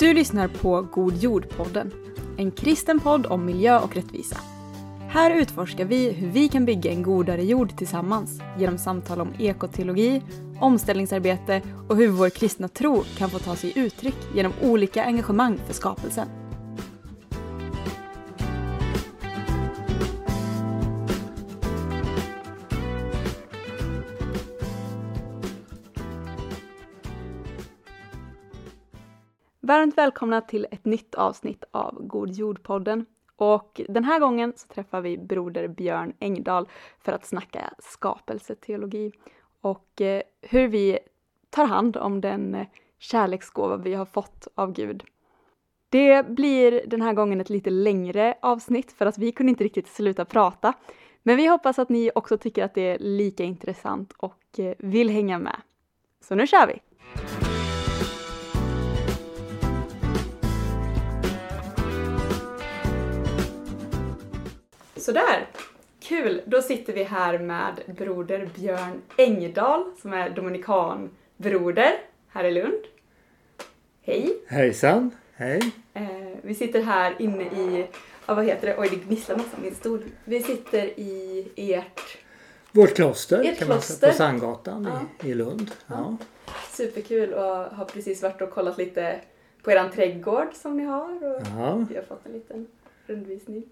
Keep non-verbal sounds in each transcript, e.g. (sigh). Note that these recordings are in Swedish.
Du lyssnar på God jord-podden, en kristen podd om miljö och rättvisa. Här utforskar vi hur vi kan bygga en godare jord tillsammans genom samtal om ekoteologi, omställningsarbete och hur vår kristna tro kan få ta sig uttryck genom olika engagemang för skapelsen. Varmt välkomna till ett nytt avsnitt av God jord-podden. Och den här gången så träffar vi broder Björn Engdahl för att snacka skapelseteologi och eh, hur vi tar hand om den eh, kärleksgåva vi har fått av Gud. Det blir den här gången ett lite längre avsnitt för att vi kunde inte riktigt sluta prata. Men vi hoppas att ni också tycker att det är lika intressant och eh, vill hänga med. Så nu kör vi! Sådär! Kul! Då sitter vi här med broder Björn Engdahl som är dominikanbroder här i Lund. Hej! Hejsan! Hej! Eh, vi sitter här inne i, ja, vad heter det, oj det gnisslar massa min stol. Vi sitter i ert... Vårt kloster Ert kan man kloster. säga, på Sandgatan Ja. i, i Lund. Ja. Superkul och har precis varit och kollat lite på eran trädgård som ni har och Ja. vi har fått en liten rundvisning.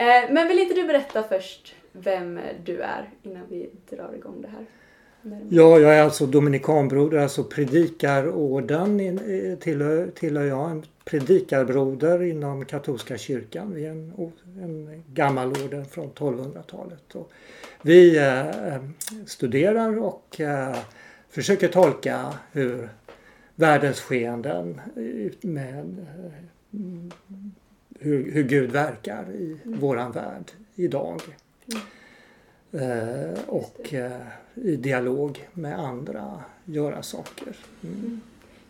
Eh, men vill inte du berätta först vem du är innan vi drar igång det här? ja, jag är alltså dominikanbroder, alltså predikarorden eh, tillhör, tillhör jag. En predikarbroder inom katolska kyrkan. Vi är en, en gammal orden från 1200-talet. Vi eh, eh, studerar och eh, försöker tolka hur världens skeenden med hur, hur Gud verkar i våran värld idag. Eh, och eh, i dialog med andra göra saker. Mm. mm.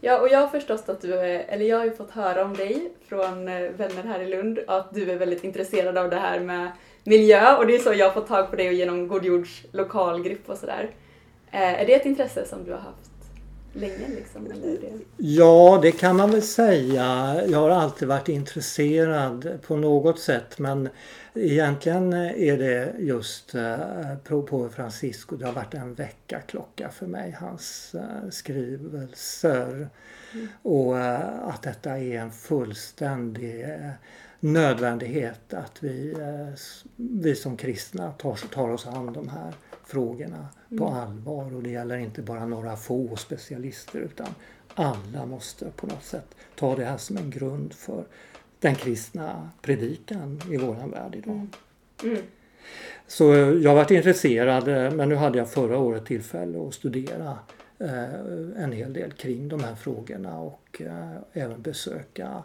Ja, och jag har förstått att du är, eller jag har ju fått höra om dig från eh, vänner här i Lund, att du är väldigt intresserad av det här med miljö och det är så jag har fått tag på dig och genom Godjords lokalgrupp och sådär. Eh, är det ett intresse som du har haft länge liksom? Eller. Ja, det kan man väl säga. Jag har alltid varit intresserad på något sätt men egentligen är det just eh, på Francisco. Det har varit en väckarklocka för mig, hans eh, skrivelser. Och eh, att detta är en fullständig nödvändighet att vi, vi som kristna tar, tar oss an de här frågorna på allvar. Och det gäller inte bara några få specialister utan alla måste på något sätt ta det här som en grund för den kristna predikan i våran värld idag. Mm. Så eh, jag varit intresserad eh, men nu hade jag förra året tillfälle att studera eh, en hel del kring de här frågorna och även besöka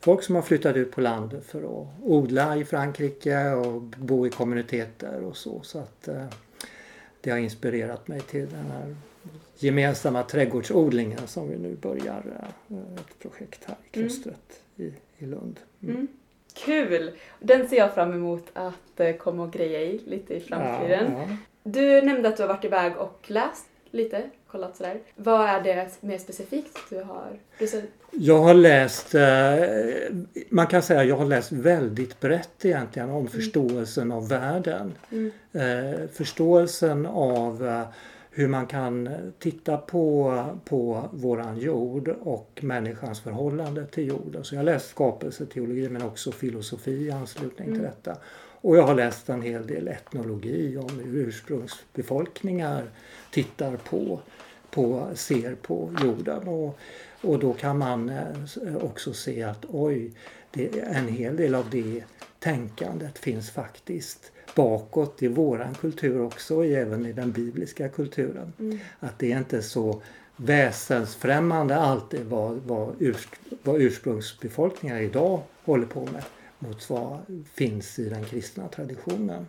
folk som har flyttat ut på landet för att odla i Frankrike och bo i kommuniteter och så. Så att det har inspirerat mig till den här gemensamma trädgårdsodlingen som vi nu börjar eh, ett projekt här i Mm. klostret i, i Lund. Mm. Mm. Kul! Den ser jag fram emot att eh, komma och greja i lite i framtiden. Ja, ja. Du nämnde att du har varit iväg och läst lite, kollat sådär. Vad är det mer specifikt du har? Du Jag har läst, eh, man kan säga jag har läst väldigt brett egentligen om förståelsen av världen. mm, Eh, förståelsen av eh, hur man kan titta på, på våran jord och människans förhållande till jorden. Så jag har läst skapelseteologi men också filosofi i anslutning till Mm. detta. Och jag har läst en hel del etnologi om hur ursprungsbefolkningar tittar på, på ser på jorden. Och, och då kan man eh, också se att oj, det, en hel del av det tänkandet finns faktiskt bakåt i våran kultur också, även i den bibliska kulturen. mm, Att det är inte så väsensfrämmande alltid vad, vad, urs, vad ursprungsbefolkningar idag håller på med mot vad finns i den kristna traditionen.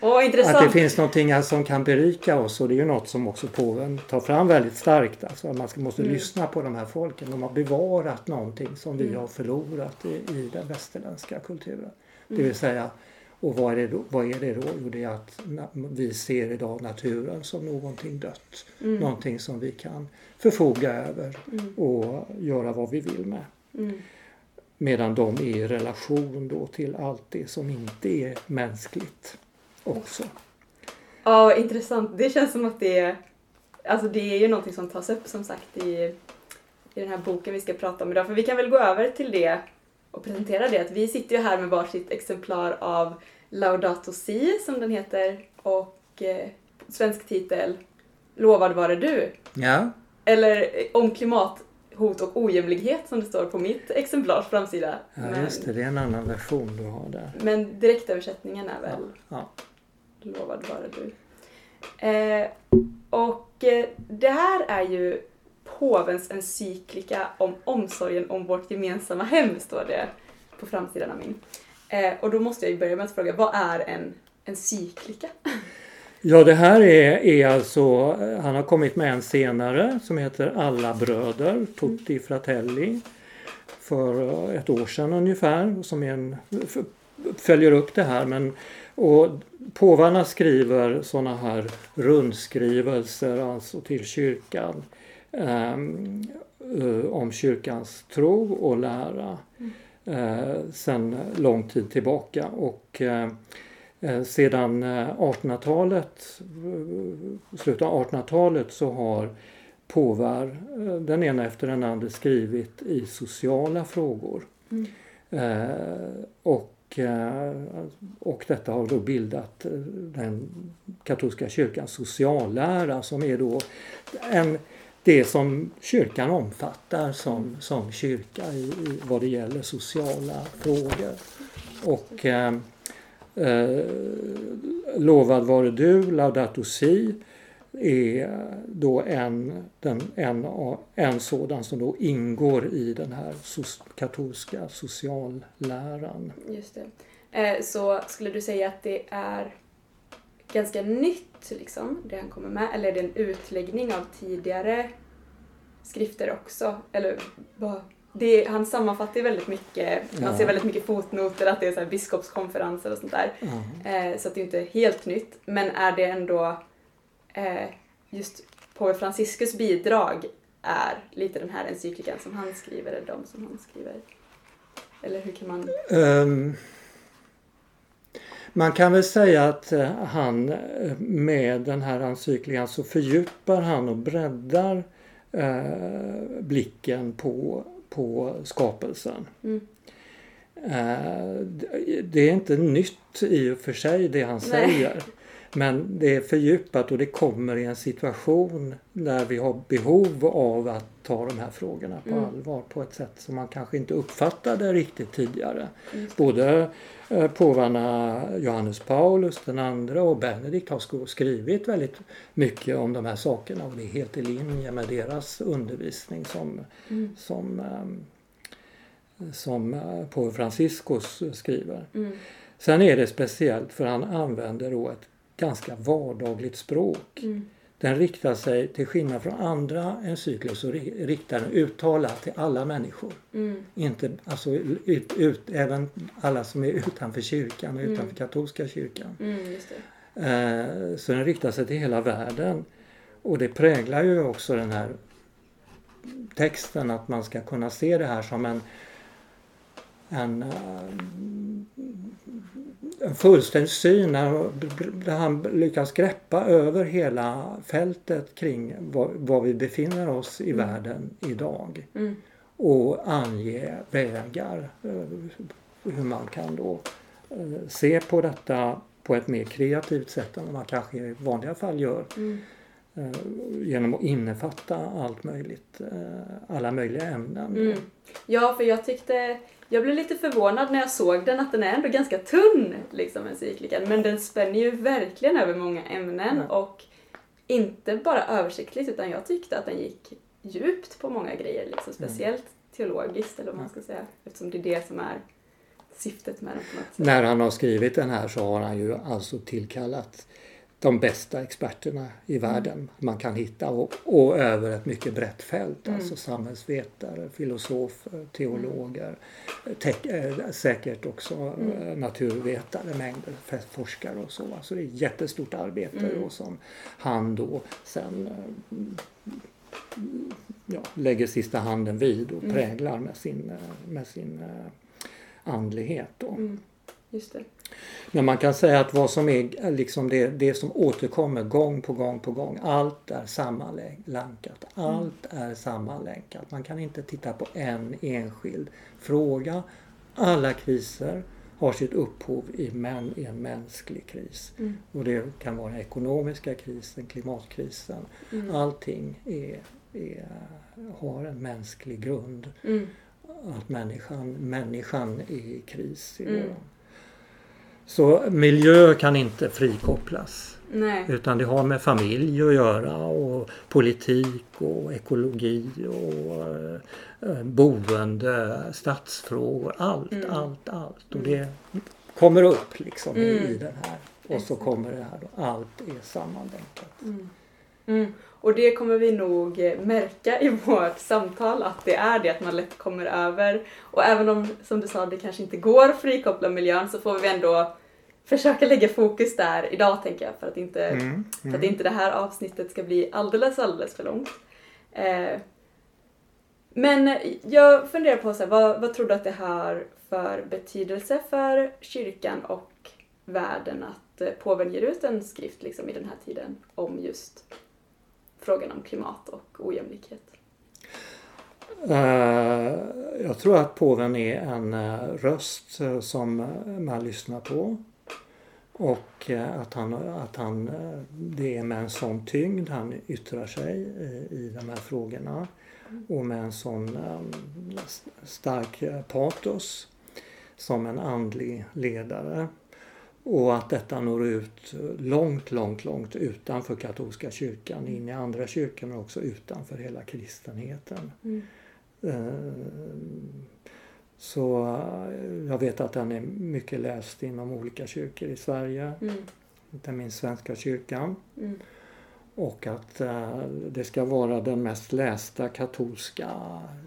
Åh, Att intressant! det finns någonting som kan berika oss och det är ju något som också påven tar fram väldigt starkt. Alltså att man måste Mm. lyssna på de här folken. De har bevarat någonting som vi Mm. har förlorat i, i den västerländska kulturen. Det Mm. vill säga Och vad är, det då, vad är det då? Jo, det är att vi ser idag naturen som någonting dött. Mm. Någonting som vi kan förfoga över mm. och göra vad vi vill med. Medan de är i relation då till allt det som inte är mänskligt också. Ja, intressant. Det känns som att det är, alltså det är ju någonting som tas upp som sagt i, i den här boken vi ska prata om idag. För vi kan väl gå över till det och presentera det. Att vi sitter ju här med varsitt exemplar av Laudato Si som den heter och eh, svensk titel Lovad vare du. Ja. Eller eh, om klimathot och ojämlikhet som det står på mitt exemplars framsida. Ja men, just det, det är en annan version du har där. Men direktöversättningen är väl ja. Ja. Lovad vare du. Eh, och eh, det här är ju påvens encyklika om omsorgen om vårt gemensamma hem, står det på framsidan av min. Eh, och då måste jag ju börja med att fråga, vad är en encyklika? Ja, det här är, är alltså, han har kommit med en senare som heter Alla bröder, Tutti Fratelli, för ett år sedan ungefär, som är en, följer upp det här. Men, och påvarna skriver sådana här rundskrivelser alltså till kyrkan um, om kyrkans tro och lära. Mm eh, sedan lång tid tillbaka. Och eh, eh sedan 1800-talet, eh, slutet av 1800-talet så har påvar, eh, den ena efter den andra, skrivit i sociala frågor. Mm. Eh, och, och detta har då bildat den katolska kyrkans sociallära som är då en det som kyrkan omfattar som, som kyrka i, i vad det gäller sociala frågor. Och eh, eh, Lovad vare du, Laudato Si, är då en, den, en, en sådan som då ingår i den här katolska socialläran. Just det. Eh, så skulle du säga att det är ganska nytt, liksom, det han kommer med? Eller är det en utläggning av tidigare skrifter också? Eller vad? Det, han sammanfattar ju väldigt mycket, ja. man ser väldigt mycket fotnoter, att det är så här biskopskonferenser och sånt där. Mm. Eh, så det är inte helt nytt. Men är det ändå eh, just påve Franciscus bidrag är lite den här encyklikan som han skriver, eller de som han skriver? Eller hur kan man... Um, man kan väl säga att eh, han eh, med den här encyklikan så fördjupar han och breddar eh, blicken på, på skapelsen. Mm. Eh, det är inte nytt i och för sig det han Nej. säger. Men det är fördjupat och det kommer i en situation där vi har behov av att ta de här frågorna på mm. allvar på ett sätt som man kanske inte uppfattade riktigt tidigare. Mm. Både eh, påvarna Johannes Paulus den andra och Benedikt har skrivit väldigt mycket om de här sakerna och det är helt i linje med deras undervisning som, mm. som, ehm, som eh, påve Franciscus skriver. Mm. Sen är det speciellt för han använder då ett ganska vardagligt språk. Mm. Den riktar sig, till skillnad från andra encykler, så riktar den uttalat till alla människor. Mm. Inte, alltså, ut, ut, även alla som är utanför kyrkan och mm. utanför katolska kyrkan. Mm, eh, så den riktar sig till hela världen. Och det präglar ju också den här texten att man ska kunna se det här som en, en uh, en fullständig syn där han lyckas greppa över hela fältet kring var, var vi befinner oss i mm. världen idag. Mm. Och ange vägar eh, hur man kan då eh, se på detta på ett mer kreativt sätt än man kanske i vanliga fall gör. Mm. Eh, genom att innefatta allt möjligt, alla möjliga ämnen. Mm. Ja, för jag tyckte jag blev lite förvånad när jag såg den att den är ändå ganska tunn, liksom encyklikan. Men den spänner ju verkligen över många ämnen mm. och inte bara översiktligt utan jag tyckte att den gick djupt på många grejer, liksom, speciellt mm. teologiskt eller vad man ska säga. Eftersom det är det som är syftet med den. När han har skrivit den här så har han ju alltså tillkallat de bästa experterna i världen man kan hitta och, och över ett mycket brett fält. Mm. Alltså samhällsvetare, filosofer, teologer, tek, eh, säkert också eh, naturvetare, mängder forskare och så. Så det är ett jättestort arbete Mm. då som han då sen eh, ja, lägger sista handen vid och Mm. präglar med sin, med sin andlighet. Då. Mm. Just det. Men man kan säga att vad som är liksom det, det som återkommer gång på gång på gång. Allt är sammanlänkat. Allt är sammanlänkat. Man kan inte titta på en enskild fråga. Alla kriser har sitt upphov i, män, i en mänsklig kris. Mm. Och det kan vara den ekonomiska krisen, klimatkrisen. Mm. Allting är, är, har en mänsklig grund. Mm. Att människan, människan är i kris. I Mm. våran. Så miljö kan inte frikopplas. Nej. Utan det har med familj att göra och politik och ekologi och eh, boende, stadsfrågor. Allt, Mm. allt, allt. Och det kommer upp liksom i, Mm. i den här. Och så kommer det här då. Allt är sammanlänkat. Mm. Mm. Och det kommer vi nog eh, märka i vårt samtal att det är det att man lätt kommer över. Och även om, som du sa, det kanske inte går att frikoppla miljön så får vi ändå försöka lägga fokus där idag tänker jag för att inte, Mm. för att inte det här avsnittet ska bli alldeles, alldeles för långt. Eh, men jag funderar på så här, vad, vad tror du att det har för betydelse för kyrkan och världen att eh, påven ger ut en skrift liksom, i den här tiden om just frågan om klimat och ojämlikhet? Eh, jag tror att påven är en eh, röst eh, som man lyssnar på. Och att han, att han, det är med en sån tyngd han yttrar sig i, i de här frågorna. Och med en sån stark patos som en andlig ledare. Och att detta når ut långt, långt, långt utanför katolska kyrkan, in i andra kyrkor men också utanför hela kristenheten. Mm. Eh, Så eh, jag vet att den är mycket läst inom olika kyrkor i Sverige, Mm. inte minst Svenska kyrkan. Mm. Och att eh, det ska vara den mest lästa katolska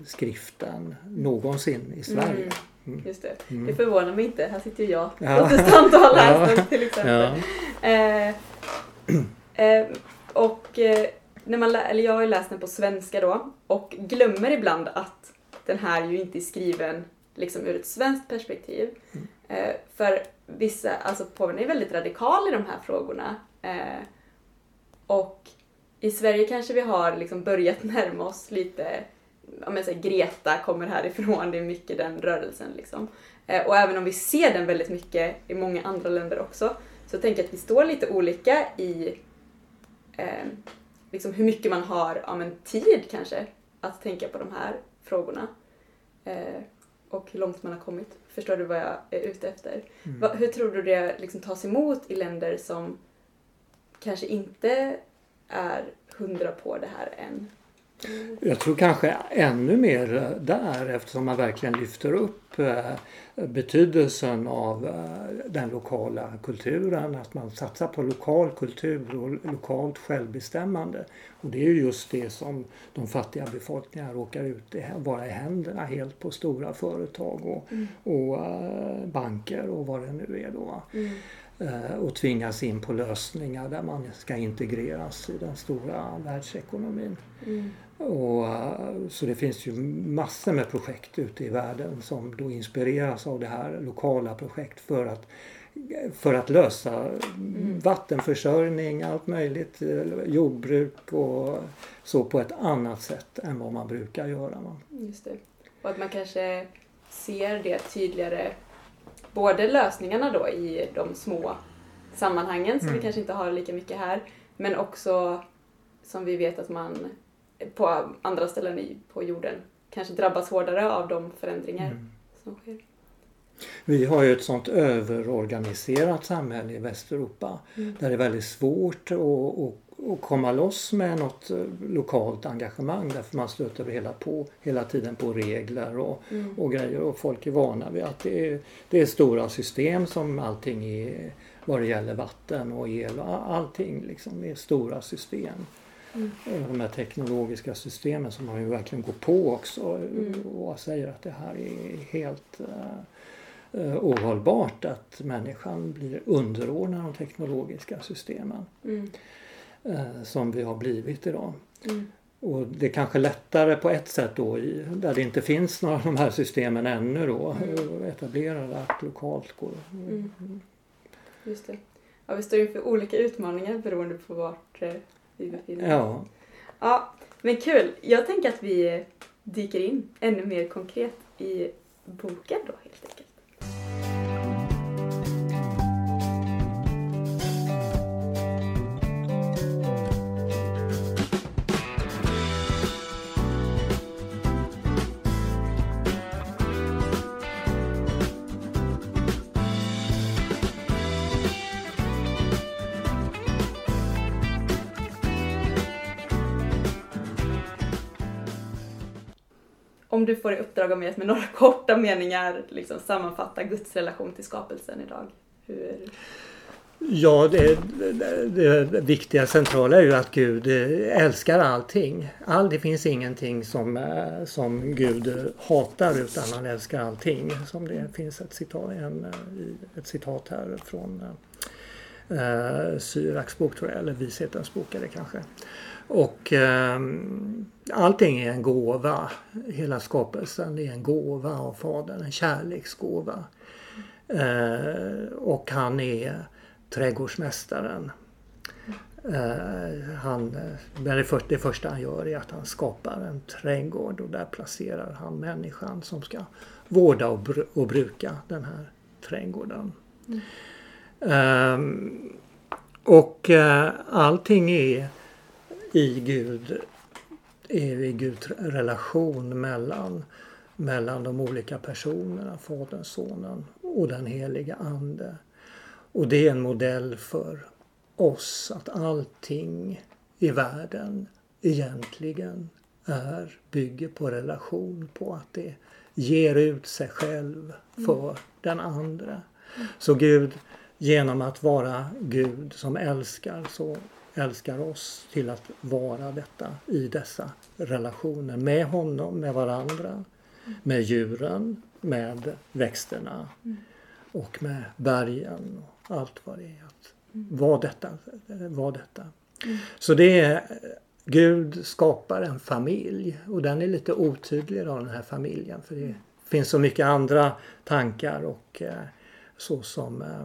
skriften någonsin i Sverige. Mm. Just det. Mm. Det förvånar mig inte. Här sitter ju jag, Ja. protestant och har läst Ja. till exempel. Ja. Eh, eh, och eh, när man eller jag har ju läst den på svenska då och glömmer ibland att den här ju inte är skriven liksom ur ett svenskt perspektiv. Mm. Eh, för vissa, alltså påven är väldigt radikal i de här frågorna. Eh, och i Sverige kanske vi har liksom börjat (laughs) närma oss lite, om jag säger Greta kommer härifrån, det är mycket den rörelsen liksom. Eh, och även om vi ser den väldigt mycket i många andra länder också, så tänker jag att vi står lite olika i eh, liksom hur mycket man har ja, men tid kanske att tänka på de här frågorna. Eh, och hur långt man har kommit. Förstår du vad jag är ute efter? Mm. Va, hur tror du det liksom tas emot i länder som kanske inte är hundra på det här än? Jag tror kanske ännu mer där eftersom man verkligen lyfter upp eh, betydelsen av eh, den lokala kulturen, att man satsar på lokal kultur och lokalt självbestämmande. Och det är ju just det som de fattiga befolkningarna råkar ut vara i händerna helt på stora företag och, Mm. och eh, banker och vad det nu är då. Mm. Och tvingas in på lösningar där man ska integreras i den stora världsekonomin. Mm. Och, eh, så det finns ju massor med projekt ute i världen som då inspireras av det här lokala projekt för att, för att lösa vattenförsörjning, allt möjligt, eh, jordbruk och så på ett annat sätt än vad man brukar göra. Just det. Och att man kanske ser det tydligare, både lösningarna då i de små sammanhangen som vi Mm. kanske inte har lika mycket här, men också som vi vet att man på andra ställen i, på jorden kanske drabbas hårdare av de förändringar Mm. som sker. Vi har ju ett sånt överorganiserat samhälle i Västeuropa Mm. där det är väldigt svårt att, att, komma loss med något eh, lokalt engagemang därför man stöter hela, på, hela tiden på regler och, Mm. och grejer och folk är vana vid att det är, det är stora system som allting är vad det gäller vatten och el och allting liksom. Det är stora system. Mm. De här teknologiska systemen som man ju verkligen går på också mm. och säger att det här är helt uh, ohållbart att människan blir underordnad de teknologiska systemen. Mm. Uh, som vi har blivit idag. Mm. Och det är kanske lättare på ett sätt då i, där det inte finns några av de här systemen ännu då mm. etablerade att lokalt gå. Mm. Just det. Ja, vi står inför olika utmaningar beroende på vart oss. Ja. ja. Men kul! Jag tänker att vi dyker in ännu mer konkret i boken då helt enkelt. Om du får i uppdrag av mig att med några (laughs) korta meningar liksom sammanfatta Guds relation till skapelsen idag. Hur... Ja, det, det, det, viktiga centrala är ju att Gud eh, älskar allting. All, det finns ingenting som, eh, som Gud hatar utan han älskar allting. Som det finns ett citat, en, eh, ett citat här från uh, Syraks bok tror jag, eller Vishetens bok är det kanske. Och eh, allting är en gåva. Hela skapelsen är en gåva av Fadern, en kärleksgåva. Eh, och han är trädgårdsmästaren. Eh, han, det, för, det första han gör är att han skapar en trädgård och där placerar han människan som ska vårda och, br och bruka den här trädgården. Mm. Ehm, och eh, allting är i Gud är i Guds relation mellan, mellan de olika personerna, Fadern, Sonen och den heliga Ande. Och det är en modell för oss att allting i världen egentligen är, bygger på relation, på att det ger ut sig själv för mm. den andra. Så Gud, genom att vara Gud som älskar så älskar oss till att vara detta i dessa relationer med honom, med varandra, med djuren, med växterna och med bergen och allt vad det är. Att vara detta. Var detta. Så det är Gud skapar en familj och den är lite otydlig av den här familjen för det finns så mycket andra tankar och eh, så som, eh,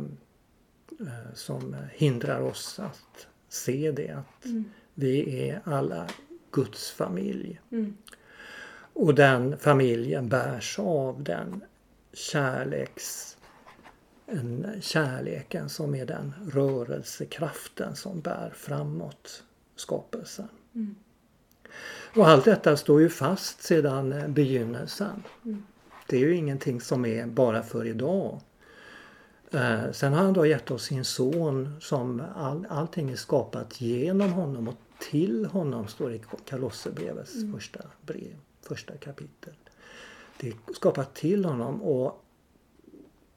eh, som hindrar oss att se det att mm. vi är alla Guds familj. Mm. Och den familjen bärs av den kärleks, en kärleken som är den rörelsekraften som bär framåt skapelsen. Mm. Och allt detta står ju fast sedan begynnelsen. Mm. Det är ju ingenting som är bara för idag. Eh, sen har han då gett oss sin son som all, allting är skapat genom honom och till honom står det i Kolosserbrevets mm. första brev, första kapitel. Det är skapat till honom och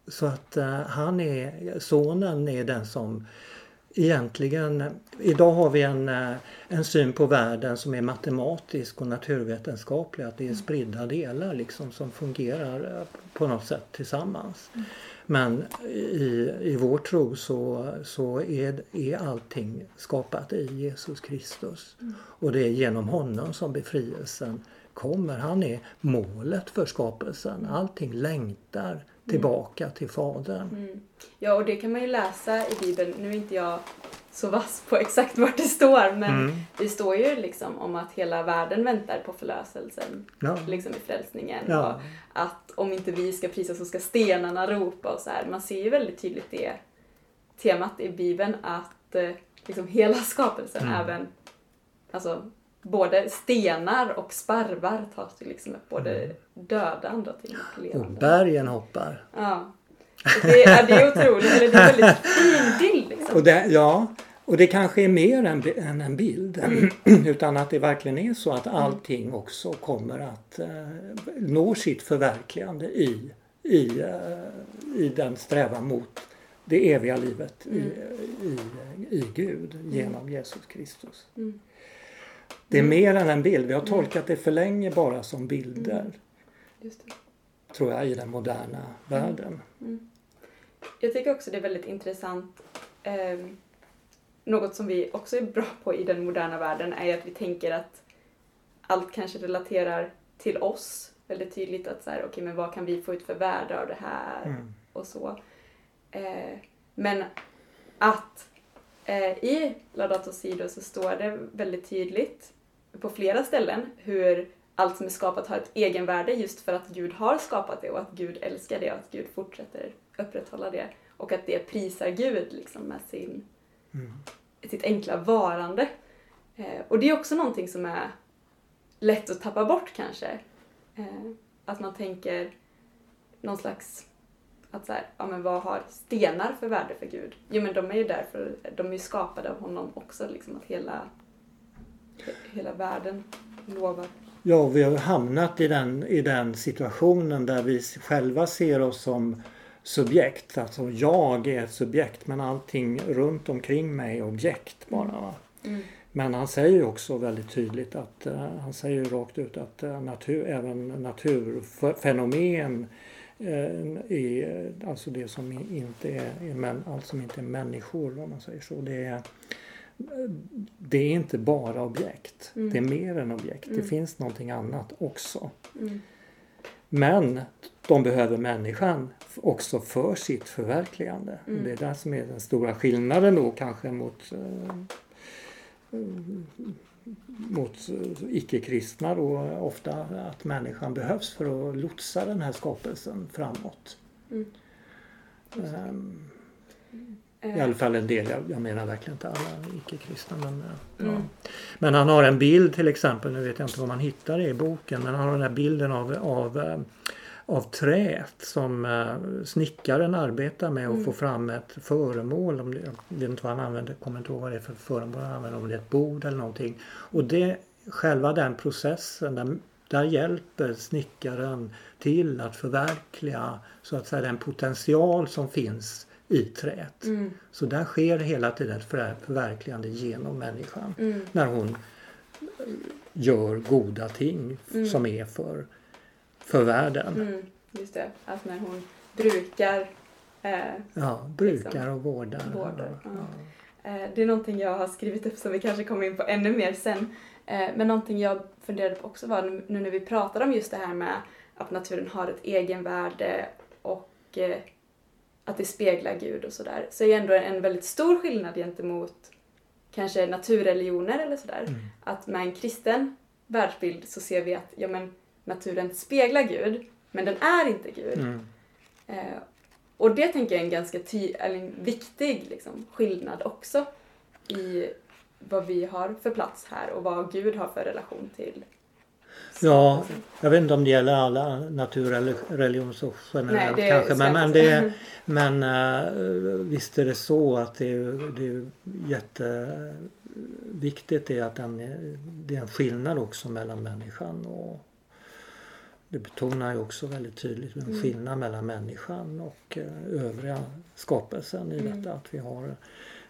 så att uh, han är, sonen är den som egentligen, idag har vi en, uh, en syn på världen som är matematisk och naturvetenskaplig, att det är spridda delar liksom som fungerar uh, på något sätt tillsammans. Mm. Men i, i vår tro så, så är, är allting skapat i Jesus Kristus. Mm. Och det är genom honom som befrielsen kommer. Han är målet för skapelsen. Allting längtar tillbaka mm. till Fadern. Mm. Ja, och det kan man ju läsa i Bibeln. Nu är inte jag så vass på exakt vart det står men mm. det står ju liksom om att hela världen väntar på förlöselsen ja. liksom i frälsningen. Ja. Och att om inte vi ska prisa så ska stenarna ropa och så här. Man ser ju väldigt tydligt det temat i Bibeln att eh, liksom hela skapelsen, mm. även alltså både stenar och sparvar tas till liksom upp, både mm. döda andra ting och levande. Och bergen hoppar. Ja. Det är, det är otroligt, eller det är en väldigt (laughs) fin bild. Liksom. Och det, ja, och det kanske är mer än, än en bild. Mm. (clears throat) utan att det verkligen är så att mm. allting också kommer att uh, nå sitt förverkligande i, i, uh, i den strävan mot det eviga livet i, Mm. i, i Gud genom Jesus Kristus. Det är mer än en bild. Vi har tolkat det för länge bara som bilder, tror jag, i den moderna världen. Jag tycker också det är väldigt intressant. Eh, något som vi också är bra på i den moderna världen är att vi tänker att allt kanske relaterar till oss väldigt tydligt. Att så här, okej, men vad kan vi få ut för värde av det här Mm. och så. Eh, men att eh, i Laudato Sido så står det väldigt tydligt på flera ställen hur allt som är skapat har ett egenvärde just för att Gud har skapat det och att Gud älskar det och att Gud fortsätter upprätthålla det. Och att det prisar Gud liksom med sin, Mm. sitt enkla varande. Eh, och det är också någonting som är lätt att tappa bort kanske. Eh, att man tänker någon slags att så här, ja men vad har stenar för värde för Gud? Jo men de är ju därför, de är ju skapade av honom också liksom att hela, hela världen lovar. Ja, vi har hamnat i den, i den situationen där vi själva ser oss som subjekt. Alltså jag är ett subjekt men allting runt omkring mig är objekt bara. Va? Mm. Men han säger också väldigt tydligt att eh, han säger rakt ut att eh, natur, även naturfenomen eh, är alltså det som inte är, är män, allt som inte är människor om man säger så. Det är, det är inte bara objekt. Mm. Det är mer än objekt. Det Mm. finns någonting annat också. Mm. Men de behöver människan också för sitt förverkligande. Mm. Det är där som är den stora skillnaden då kanske mot eh, mot eh, icke-kristna då ofta att människan behövs för att lotsa den här skapelsen framåt. Mm. Det. Ehm, I Eh, alla fall en del, jag, jag menar verkligen inte alla icke-kristna. Men, eh, ja. Mm. men han har en bild till exempel, nu vet jag inte var man hittar det i boken, men han har den här bilden av, av, av träet som eh, snickaren arbetar med att Mm. få fram ett föremål. Om det, jag vet inte vad han använder, kommer inte ihåg vad det är för föremål han använder, om det är ett bord eller någonting. Och det, själva den processen, där, där hjälper snickaren till att förverkliga så att säga den potential som finns i träet. Mm. Så där sker hela tiden ett för- förverkligande genom människan. Mm. När hon eh, gör goda ting Mm. som är för, för världen. Mm. Just det, att när hon brukar eh, Ja, brukar Liksom. och vårdar. Vårdar, ja. Ja. Eh, Det är någonting jag har skrivit upp som vi kanske kommer in på ännu mer sen. Eh, Men någonting jag funderade på också var nu- nu när vi pratar om just det här med att naturen har ett egenvärde och eh, att det speglar Gud och sådär. Så är det ändå en väldigt stor skillnad gentemot kanske naturreligioner eller sådär. Mm. Att med en kristen världsbild så ser vi att ja, men, naturen speglar Gud, men den är inte Gud. Mm. Eh, och det tänker jag är en ganska ty- eller en viktig liksom, skillnad också i vad vi har för plats här och vad Gud har för relation till Ja, skapelsen. jag vet inte om det gäller alla naturreligioner så generellt Nej, kanske. Men, men, det, (laughs) men eh, visst är det så att det är, det är jätteviktigt det att den det är en skillnad också mellan människan och det betonar ju också väldigt tydligt en Mm. skillnad mellan människan och eh, övriga skapelsen i Mm. detta att vi har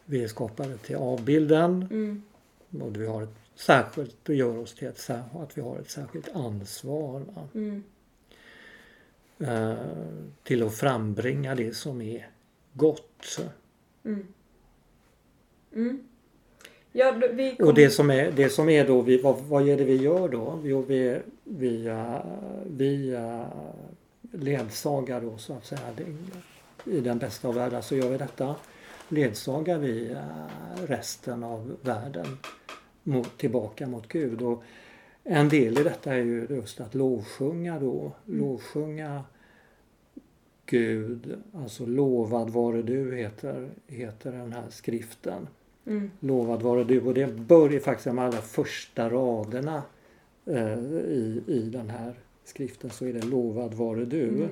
vi är skapade till avbilden Mm, och vi har ett särskilt, det gör oss till ett, att vi har ett särskilt ansvar. Va? mm, Eh, till att frambringa det som är gott. mm. Mm. Ja, då- kom... Och det som är, det som är då, vi, vad, vad är det vi gör då? Jo, vi, vi, eh, vi eh, ledsagar då så att säga i den bästa av världar så gör vi detta. Ledsagar vi eh, resten av världen mot, tillbaka mot Gud. Och en del i detta är ju just att lovsjunga då. Mm. Lovsjunga Gud, alltså lovad vare du heter, heter den här skriften. Mm, Lovad vare du och det börjar faktiskt de allra första raderna i, i den här skriften så är det lovad vare du. mm,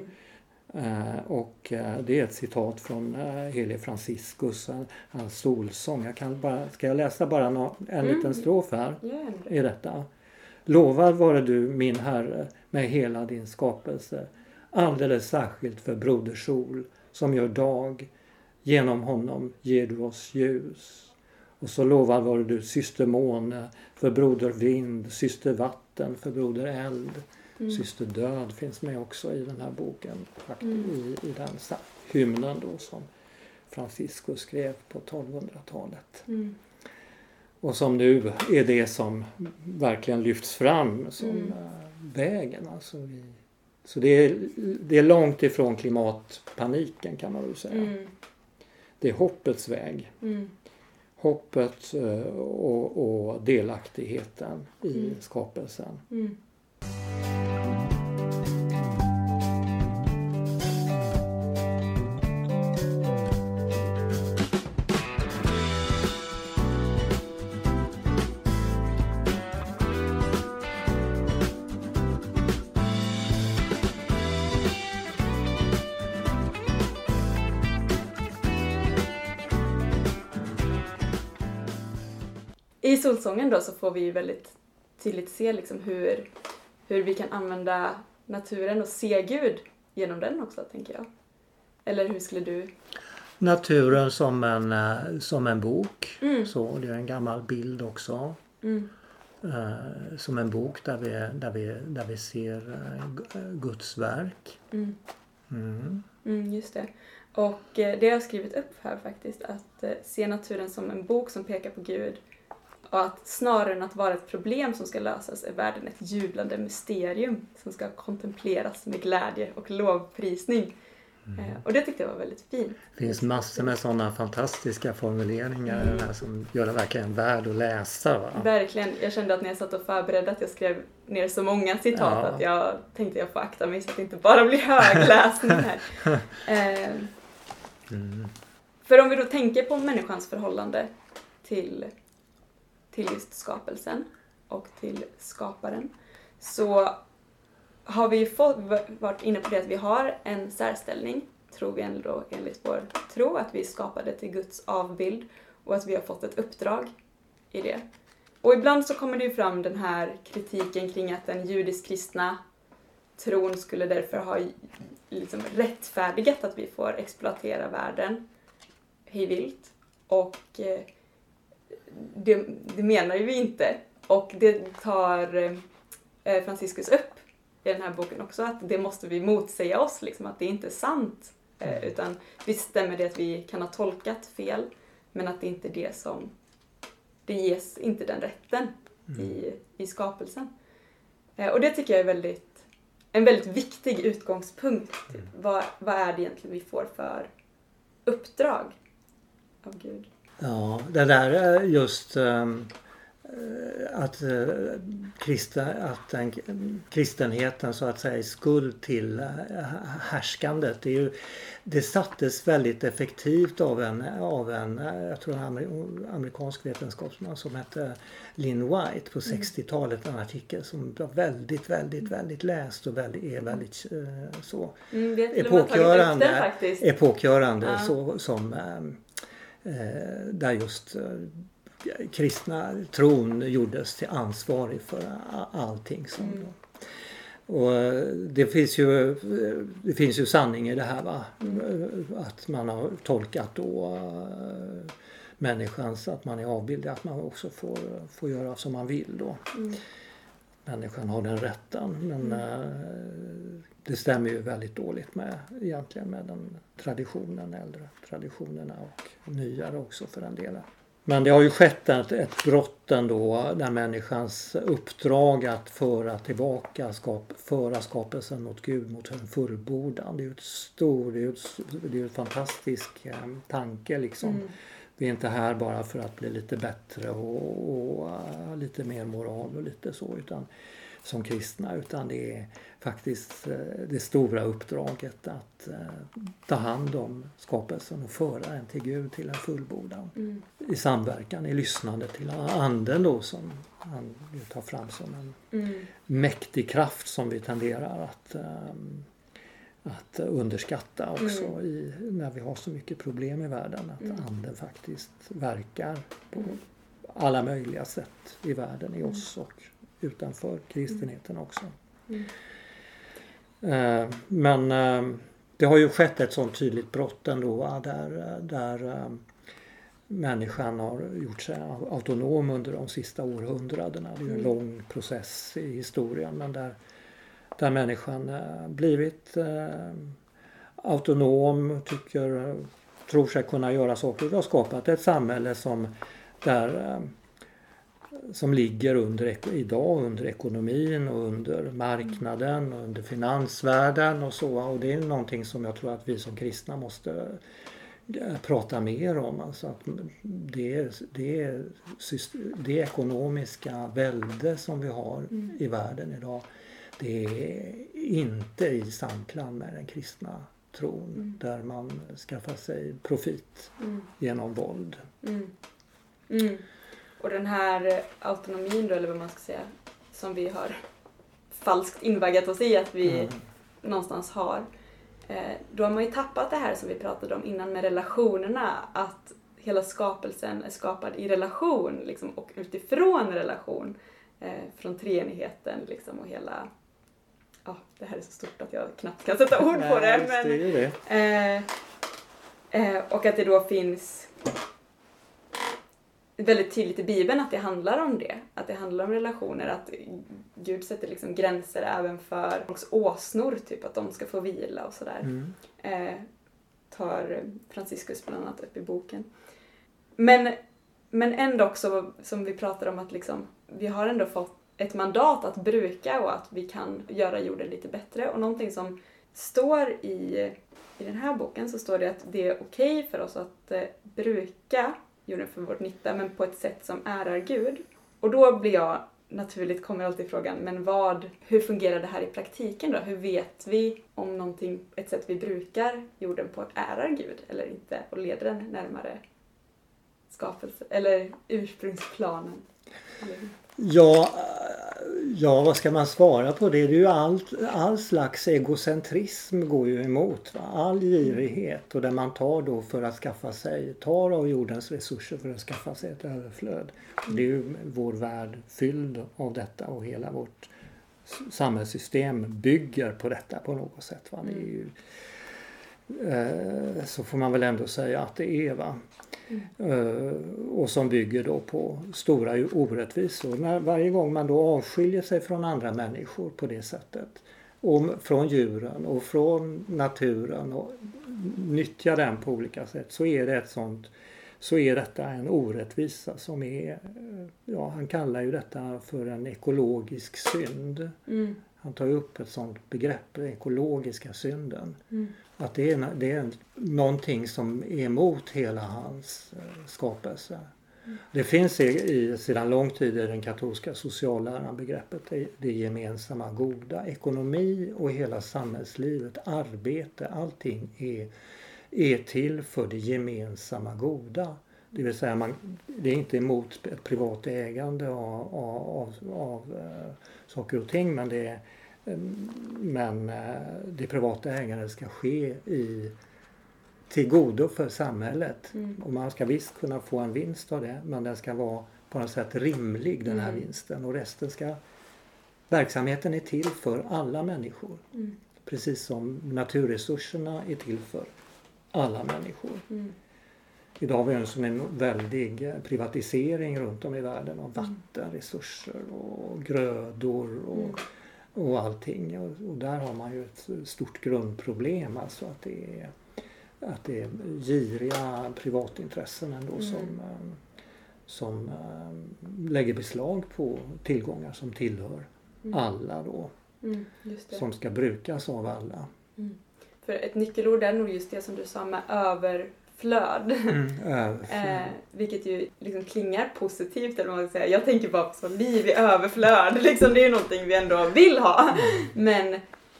Eh, och eh, det är ett citat från eh, helige Franciscus, eh, hans solsång. Jag kan bara, ska jag läsa bara nå- en Mm. liten strof här? det. i detta. Lovad vare du min Herre med hela din skapelse. Alldeles särskilt för Broder Sol som gör dag Genom honom ger du oss ljus. Och så lovar var du syster måne för broder vind, syster vatten för broder eld. Mm. Syster död finns med också i den här boken. Mm. I, I den hymnen då som Francisco skrev på 1200-talet. Mm. Och som nu är det som verkligen lyfts fram som mm. Eh, vägen. Alltså vi, så det är, det är långt ifrån klimatpaniken kan man väl säga. Mm. Det är hoppets väg. Hoppet eh, och, och delaktigheten i mm. skapelsen. Mm. I Solsången då så får vi ju väldigt tydligt se liksom hur, hur vi kan använda naturen och se Gud genom den också, tänker jag. Eller hur skulle du? Naturen som en, eh, som en bok. Mm. Så, det är en gammal bild också. Mm. Uh, som en bok där vi, där vi, där vi ser uh, Guds verk. Mm. mm. Mm. just det. Och det har jag skrivit upp här faktiskt, att se naturen som en bok som pekar på Gud och att snarare än att vara ett problem som ska lösas är världen ett jublande mysterium som ska kontempleras med glädje och lovprisning. Mm. Eh, och det tyckte jag var väldigt fint. Det finns massor med sådana fantastiska formuleringar mm. här som gör det verkligen värd att läsa. Va? Verkligen. Jag kände att när jag satt och förberedde att jag skrev ner så många citat ja. att jag tänkte jag får akta mig så att det inte bara blir högläsning här. (laughs) eh, mm. För om vi då tänker på människans förhållande till till just skapelsen och till skaparen så har vi fått, varit inne på det att vi har en särställning, tror vi ändå enligt vår tro, att vi är skapade till Guds avbild och att vi har fått ett uppdrag i det. Och ibland så kommer det ju fram den här kritiken kring att den judisk-kristna tron skulle därför ha liksom rättfärdigat att vi får exploatera världen hejvilt. Och eh, det, det menar ju vi inte. Och det tar eh, Franciscus upp i den här boken också, att det måste vi motsäga oss, liksom, att det inte är sant. Eh, mm. utan visst stämmer det att vi kan ha tolkat fel, men att det inte är det som, det ges inte den rätten mm. i, i skapelsen. Eh, och det tycker jag är väldigt, en väldigt viktig utgångspunkt. Mm. Vad, vad är det egentligen vi får för uppdrag av Gud? Ja, det där just um, att, uh, krista, att den, kristenheten så att säga är skuld till härskandet. Det, är ju, det sattes väldigt effektivt av en, av en jag tror en amerikansk vetenskapsman som hette Lynn White på 60-talet. Mm. En artikel som var väldigt, väldigt, väldigt läst och väldigt, är väldigt så mm, epokgörande. Epokgörande ja. så, som um, Eh, där just eh, kristna tron gjordes till ansvarig för allting. Som mm. Och eh, det finns ju, det finns ju sanning i det här va. Mm. Att man har tolkat då människans, att man är avbildad, att man också får, får göra som man vill då. Mm. Människan har den rätten men mm. det stämmer ju väldigt dåligt med egentligen med den traditionen, äldre traditionerna och nyare också för den delen. Men det har ju skett ett, ett brott ändå där människans uppdrag att föra tillbaka, skap, föra skapelsen mot Gud, mot en fullbordan. Det är ju ett stor, det är ett, det är en fantastisk eh, tanke liksom. Mm. Vi är inte här bara för att bli lite bättre och, och uh, lite mer moral och lite så utan som kristna utan det är faktiskt eh, det stora uppdraget att eh, ta hand om skapelsen och föra den till Gud, till en fullbordan. Mm. I samverkan, i lyssnande till anden då som han tar fram som en mm. mäktig kraft som vi tenderar att, um, att underskatta också mm. i, när vi har så mycket problem i världen. Att mm. anden faktiskt verkar på alla möjliga sätt i världen, i oss och utanför kristenheten också. Mm. Eh, men eh, det har ju skett ett sånt tydligt brott ändå där, där um, människan har gjort sig autonom under de sista århundradena. Det är en mm. lång process i historien men där, där människan uh, blivit uh, autonom, tycker, tror sig kunna göra saker och har skapat ett samhälle som där uh, som ligger under, idag under ekonomin och under marknaden och under finansvärlden och så. Och det är någonting som jag tror att vi som kristna måste eh, prata mer om. Alltså att det, det, det ekonomiska välde som vi har mm. i världen idag det är inte i samklang med den kristna tron mm. där man skaffar sig profit mm. genom våld. Mm. mm. Och den här autonomin då, eller vad man ska säga, som vi har falskt invaggat oss i att vi mm. någonstans har. Eh, då har man ju tappat det här som vi pratade om innan med relationerna, att hela skapelsen är skapad i relation liksom, och utifrån relation. Eh, från treenigheten liksom, och hela ja, det här är så stort att jag knappt kan sätta ord på det. Men, det, det. Eh, eh, och att det då finns väldigt tydligt i Bibeln att det handlar om det. Att det handlar om relationer, att Gud sätter liksom gränser även för åsnor, typ att de ska få vila och sådär. Mm. Eh, tar Franciscus bland annat upp i boken. Men, men ändå också, som vi pratar om, att liksom, vi har ändå fått ett mandat att bruka och att vi kan göra jorden lite bättre. Och någonting som står i, i den här boken så står det att det är okej okay för oss att eh, bruka jorden för vår nytta, men på ett sätt som ärar Gud. Och då blir jag, naturligt kommer alltid frågan, men vad, hur fungerar det här i praktiken då? Hur vet vi om någonting, ett sätt vi brukar jorden på ärar Gud eller inte och leder den närmare skapelse, eller ursprungsplanen? Ja, ja, vad ska man svara på det? Det är ju allt. all slags egocentrism går ju emot. Va? All girighet och där man tar då för att skaffa sig, tar av jordens resurser för att skaffa sig ett överflöd. Det är ju vår värld fylld av detta och hela vårt samhällssystem bygger på detta på något sätt. Va? Det är ju, mm så får man väl ändå säga att det är. Va? Mm. Och som bygger då på stora orättvisor. När, varje gång man då avskiljer sig från andra människor på det sättet och från djuren och från naturen och nyttjar den på olika sätt så är det ett sånt så är detta en orättvisa som är, ja han kallar ju detta för en ekologisk synd. Mm. Han tar upp ett sånt begrepp, den ekologiska synden. Mm. Att det är, det är någonting som är emot hela hans eh, skapelse. Mm. Det finns i, sedan lång tid i den katolska socialläran begreppet det, gemensamma goda. Ekonomi och hela samhällslivet, arbete, allting är, är till för det gemensamma goda. Det vill säga man, det är inte emot ett privat ägande av, av, av, av uh, saker och ting men det är men eh, det privata ägandet ska ske i till godo för samhället. Mm. Och man ska visst kunna få en vinst av det men den ska vara på något sätt rimlig den här mm. vinsten och resten ska Verksamheten är till för alla människor. Mm. Precis som naturresurserna är till för alla människor. Mm. Idag har vi en, en väldig privatisering runt om i världen av mm. vattenresurser och grödor och mm och allting. Och, och, där har man ju ett stort grundproblem alltså att det är, att det är giriga privatintressen ändå mm. som, eh, som äh, lägger beslag på tillgångar som tillhör mm. alla då. Mm, som ska brukas av alla. Mm. För ett nyckelord är nog just det som du sa med över flöd. Mm, (laughs) eh, vilket ju liksom klingar positivt eller vad man ska säga. Jag tänker bara på liv i överflöd. (laughs) Liksom, det är ju någonting vi ändå vill ha. Mm. Men,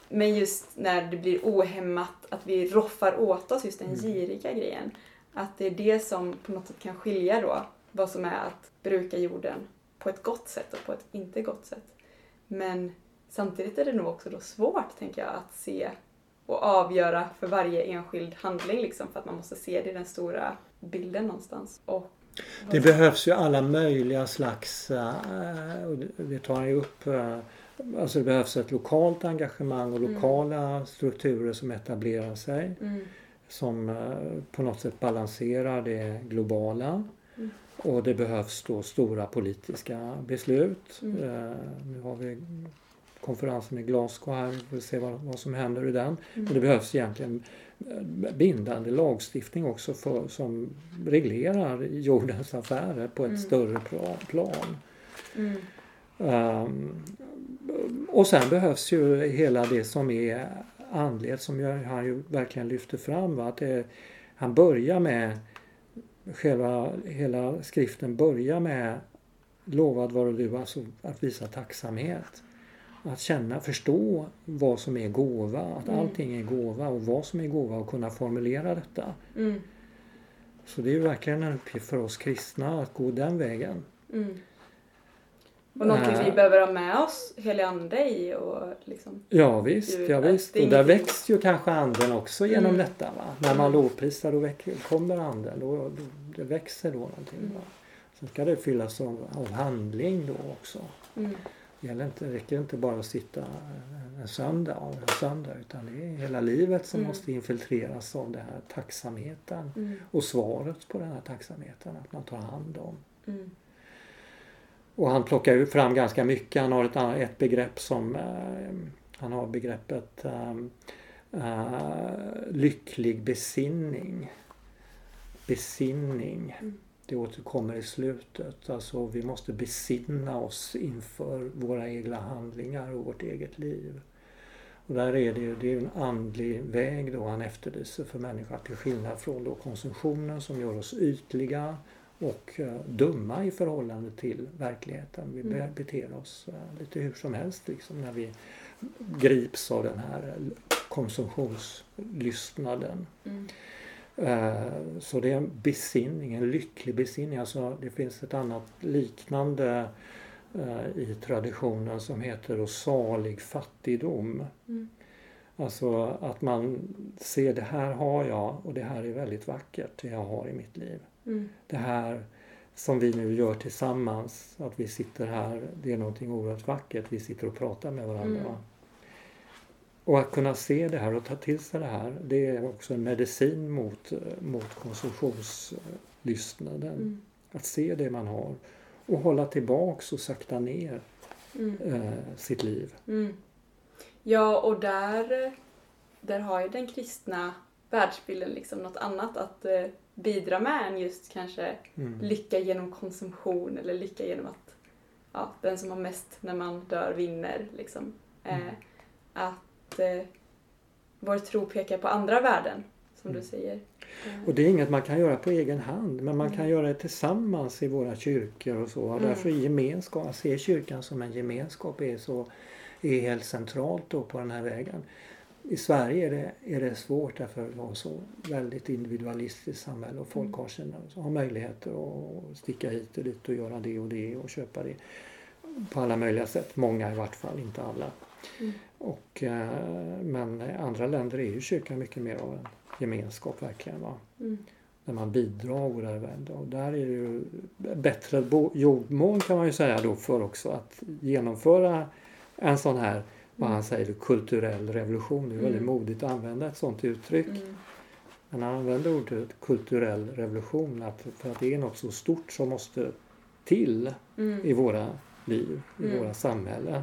men just när det blir ohämmat, att vi roffar åt oss just den mm. giriga grejen. Att det är det som på något sätt kan skilja då vad som är att bruka jorden på ett gott sätt och på ett inte gott sätt. Men samtidigt är det nog också då svårt, tänker jag, att se och avgöra för varje enskild handling liksom för att man måste se det i den stora bilden någonstans. Och det behövs ju alla möjliga slags, uh, det tar han ju upp uh, Alltså det behövs ett lokalt engagemang och Mm. lokala strukturer som etablerar sig. Mm. Som eh, på något sätt balanserar det globala. Mm. Och det behövs då stora politiska beslut. Mm. Eh, Nu har vi konferensen i Glasgow här, vi får se vad, vad som händer i den. Mm. Och det behövs egentligen eh, bindande lagstiftning också för, som reglerar jordens affärer på ett Mm. större pla- plan. Mm. Ehm, och sen behövs ju hela det som är andlighet som han ju verkligen lyfter fram. Va? Att det, han börjar med, själva hela skriften börjar med Lovad vare du, alltså att visa tacksamhet. Att känna, förstå vad som är gåva, att Mm. allting är gåva och vad som är gåva och kunna formulera detta. Mm. Så det är ju verkligen en uppgift för oss kristna att gå den vägen. Mm. Och någonting Eh. vi behöver ha med oss helig ande i och liksom. Ja visst, ja, visst. och där väcks ju kanske anden också genom Mm. detta. Va? När man Mm. lovprisar då väck, kommer anden. Då, då, det växer då någonting. Mm. Va? Sen ska det fyllas av, av handling då också. Mm. Gäller inte, räcker inte bara att sitta en- söndag och en söndag utan det är hela livet som Mm. måste infiltreras av den här tacksamheten. Mm. Och svaret på den här tacksamheten, att man tar hand om. Mm. Och han plockar fram ganska mycket. Han har ett, ett begrepp som eh, Han har begreppet eh, eh, lycklig besinning. Besinning. Det återkommer i slutet. Alltså vi måste besinna oss inför våra egna handlingar och vårt eget liv. Och där är det det är en andlig väg då han efterlyser för människan till skillnad från då konsumtionen som gör oss ytliga och eh, dumma i förhållande till verkligheten. Vi Mm. be- beter oss eh, lite hur som helst liksom när vi grips av den här konsumtionslystnaden. Mm. Eh, Så det är en besinning, en lycklig besinning. Alltså det finns ett annat liknande eh, i traditionen som heter då salig fattigdom. Mm. Alltså att man ser det här har jag och det här är väldigt vackert det jag har i mitt liv. Mm. Det här som vi nu gör tillsammans, att vi sitter här, det är någonting oerhört vackert. Vi sitter och pratar med varandra. Mm. Och att kunna se det här och ta till sig det här, det är också en medicin mot, mot konsumtionslystnaden. Mm. Att se det man har och hålla tillbaks och sakta ner Mm. eh, sitt liv. Mm. Ja, och där, där har ju den kristna världsbilden liksom något annat att eh, bidra med än just kanske Mm. lycka genom konsumtion eller lycka genom att ja, den som har mest när man dör vinner. Liksom. Eh, Mm. Att eh, vår tro pekar på andra värden, som Mm. du säger. Och det är inget man kan göra på egen hand men man kan göra det tillsammans i våra kyrkor och så. Och Mm. Därför är gemenskap, att se kyrkan som en gemenskap är, så, är helt centralt då på den här vägen. I Sverige är det, är det svårt därför att vi har så väldigt individualistiskt samhälle och folk Mm. har, sina, har möjligheter att sticka hit och dit och göra det och det och köpa det på alla möjliga sätt. Många i vart fall, inte alla. Mm. Och, eh, men andra länder är ju kyrkan mycket mer av en gemenskap verkligen. Va? Mm. När man bidrar och där, och där är det ju bättre jordmån kan man ju säga då för också att genomföra en sån här, vad han säger, kulturell revolution. Det är väldigt Mm. modigt att använda ett sånt uttryck. Mm. Men han använder ordet kulturell revolution att, för att det är något så stort som måste till Mm. i våra liv, i Mm. våra samhällen.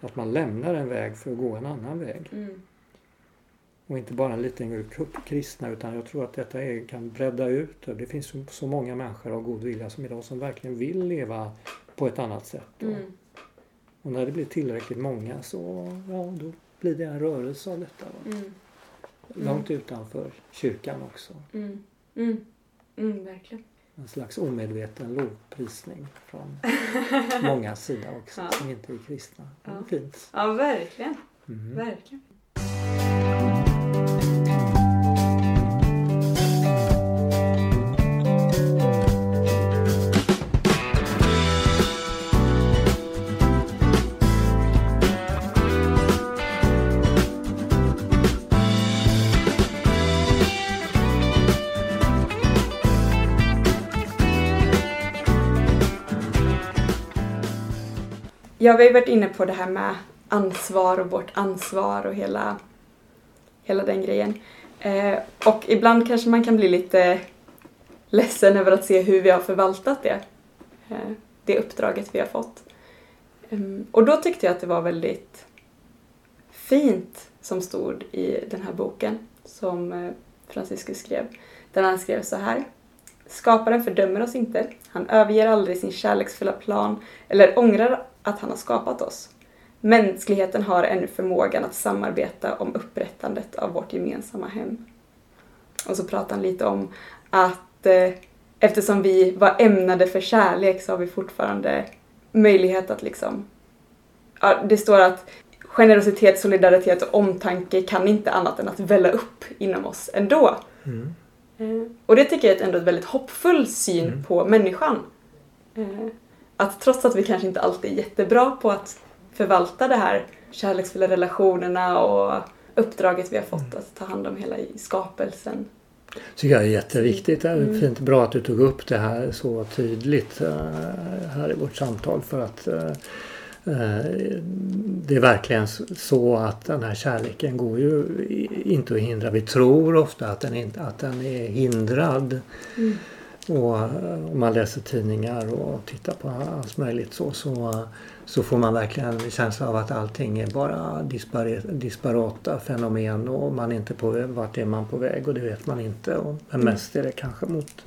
Mm. Att man lämnar en väg för att gå en annan väg. Mm. Och inte bara en liten grupp kristna utan jag tror att detta är, kan bredda ut. det. Det finns så, så många människor av god vilja som idag som verkligen vill leva på ett annat sätt. Mm. Och när det blir tillräckligt många så ja, då blir det en rörelse av detta. Mm. Långt utanför kyrkan också. Mm. Mm. Mm. Verkligen. En slags omedveten lovprisning från (laughs) många sida också Ja. som inte är kristna. Det är Ja. fint. Ja, verkligen. Mm. Verkligen. Ja, vi har varit inne på det här med ansvar och vårt ansvar och hela, hela den grejen. Eh, och ibland kanske man kan bli lite ledsen över att se hur vi har förvaltat det. Eh, det uppdraget vi har fått. Um, och då tyckte jag att det var väldigt fint som stod i den här boken som eh, Franciscus skrev. Där han skrev så här. Skaparen fördömer oss inte. Han överger aldrig sin kärleksfulla plan eller ångrar att han har skapat oss. Mänskligheten har ännu förmågan att samarbeta om upprättandet av vårt gemensamma hem. Och så pratar han lite om att eh, eftersom vi var ämnade för kärlek så har vi fortfarande möjlighet att liksom... Ja, det står att generositet, solidaritet och omtanke kan inte annat än att välla upp inom oss ändå. Mm. Eh, och det tycker jag är ändå ett väldigt hoppfull syn mm. på människan. Eh, att trots att vi kanske inte alltid är jättebra på att förvalta det här kärleksfulla relationerna och uppdraget vi har fått mm. att ta hand om hela skapelsen. tycker jag är jätteviktigt. Det är mm. fint, bra att du tog upp det här så tydligt eh, här i vårt samtal för att det är verkligen så att den här kärleken går ju inte att hindra. Vi tror ofta att den, inte, att den är hindrad. Mm. Och om man läser tidningar och tittar på allt möjligt så, så, så får man verkligen en känsla av att allting är bara disparata fenomen och man är inte på vart är man på väg och det vet man inte. Och, men mm. mest är det kanske mot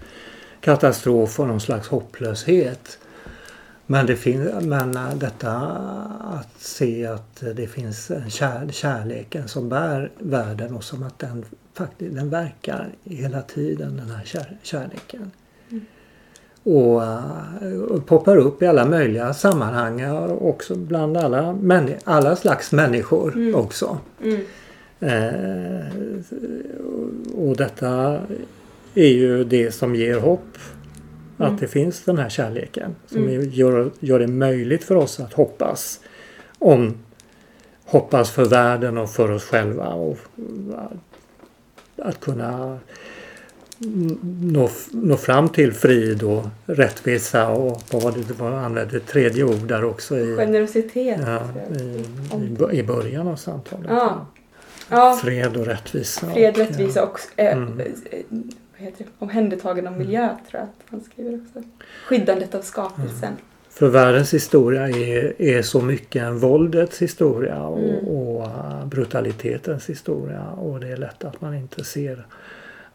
katastrof och någon slags hopplöshet. Men, det finns, men äh, detta att se att det finns en kär, kärleken som bär världen och som att den faktiskt den verkar hela tiden den här kär, kärleken. Mm. Och, äh, poppar upp i alla möjliga sammanhang också bland alla, alla slags människor mm. också. Mm. Eh, och detta är ju det som ger hopp Mm. Att det finns den här kärleken som mm. gör, gör det möjligt för oss att hoppas. Om hoppas för världen och för oss själva. Och att kunna nå, nå fram till frid och rättvisa och vad var det du använde tredje ord där också? I, Generositet. Ja, i, i, i början av samtalet. Ja. Ja. Fred och rättvisa. Fred, rättvisa och, och äh, mm heter det, omhändertagande av miljö mm. tror jag att han skriver också. Skyddandet av skapelsen. Mm. För världens historia är, är så mycket en våldets historia och, mm. och brutalitetens historia och det är lätt att man inte ser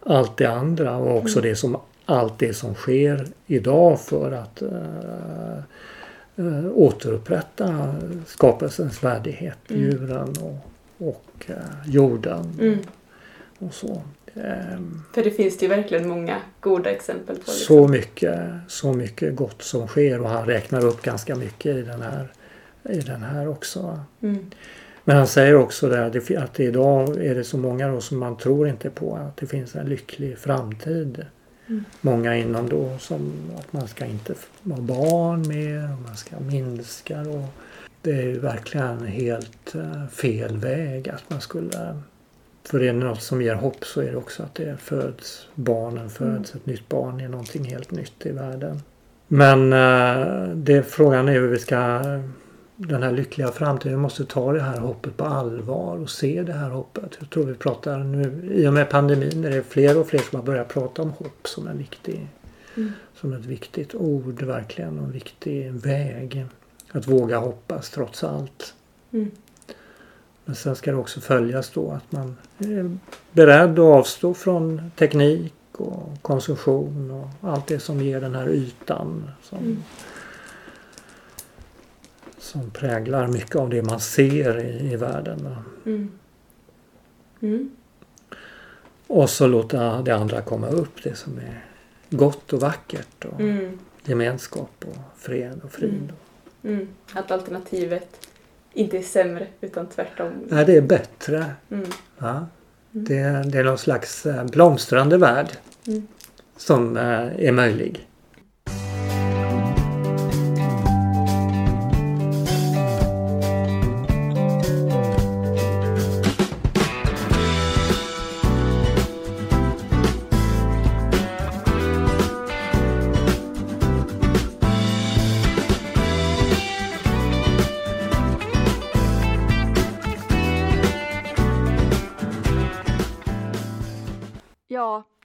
allt det andra och också mm. det som, allt det som sker idag för att uh, återupprätta skapelsens värdighet, mm. djuren och, och uh, jorden. Mm. Och så. Ehm, För det finns det ju verkligen många goda exempel på. Liksom. Så, mycket, så mycket gott som sker och han räknar upp ganska mycket i den här, i den här också. Mm. Men han säger också där att idag är det så många då som man tror inte på att det finns en lycklig framtid. Mm. Många inom då som att man ska inte ha barn mer man ska minska och det är ju verkligen helt eh, fel väg att man skulle för är det något som ger hopp så är det också att det föds barnen föds. Mm. Ett nytt barn är någonting helt nytt i världen. Men eh, det, frågan är hur vi ska den här lyckliga framtiden. Vi måste ta det här hoppet på allvar och se det här hoppet. Jag tror vi pratar nu i och med pandemin är det fler och fler som har börjat prata om hopp som en viktig mm. som ett viktigt ord verkligen och en viktig väg. Att våga hoppas trots allt. Mm. Men sen ska det också följas då att man är beredd att avstå från teknik och konsumtion och allt det som ger den här ytan som, mm. Som präglar mycket av det man ser i, i världen. Mm. Mm. Och så låta det andra komma upp, det som är gott och vackert och mm. gemenskap och fred och frid. Mm. Mm. Att alternativet inte är sämre utan tvärtom. Nej, det är bättre. Mm. Ja. Det, det, är någon slags eh, blomstrande värld som eh, är möjlig.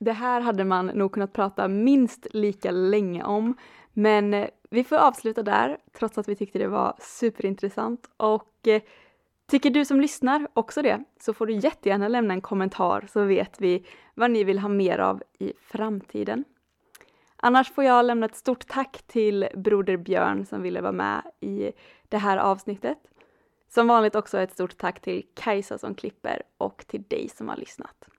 Det här hade man nog kunnat prata minst lika länge om, men eh, vi får avsluta där, trots att vi tyckte det var superintressant. Och eh, tycker du som lyssnar också det, så får du jättegärna lämna en kommentar så vet vi vad ni vill ha mer av i framtiden. Annars får jag lämna ett stort tack till Broder Björn som ville vara med i det här avsnittet. Som vanligt också ett stort tack till Kajsa som klipper och till dig som har lyssnat.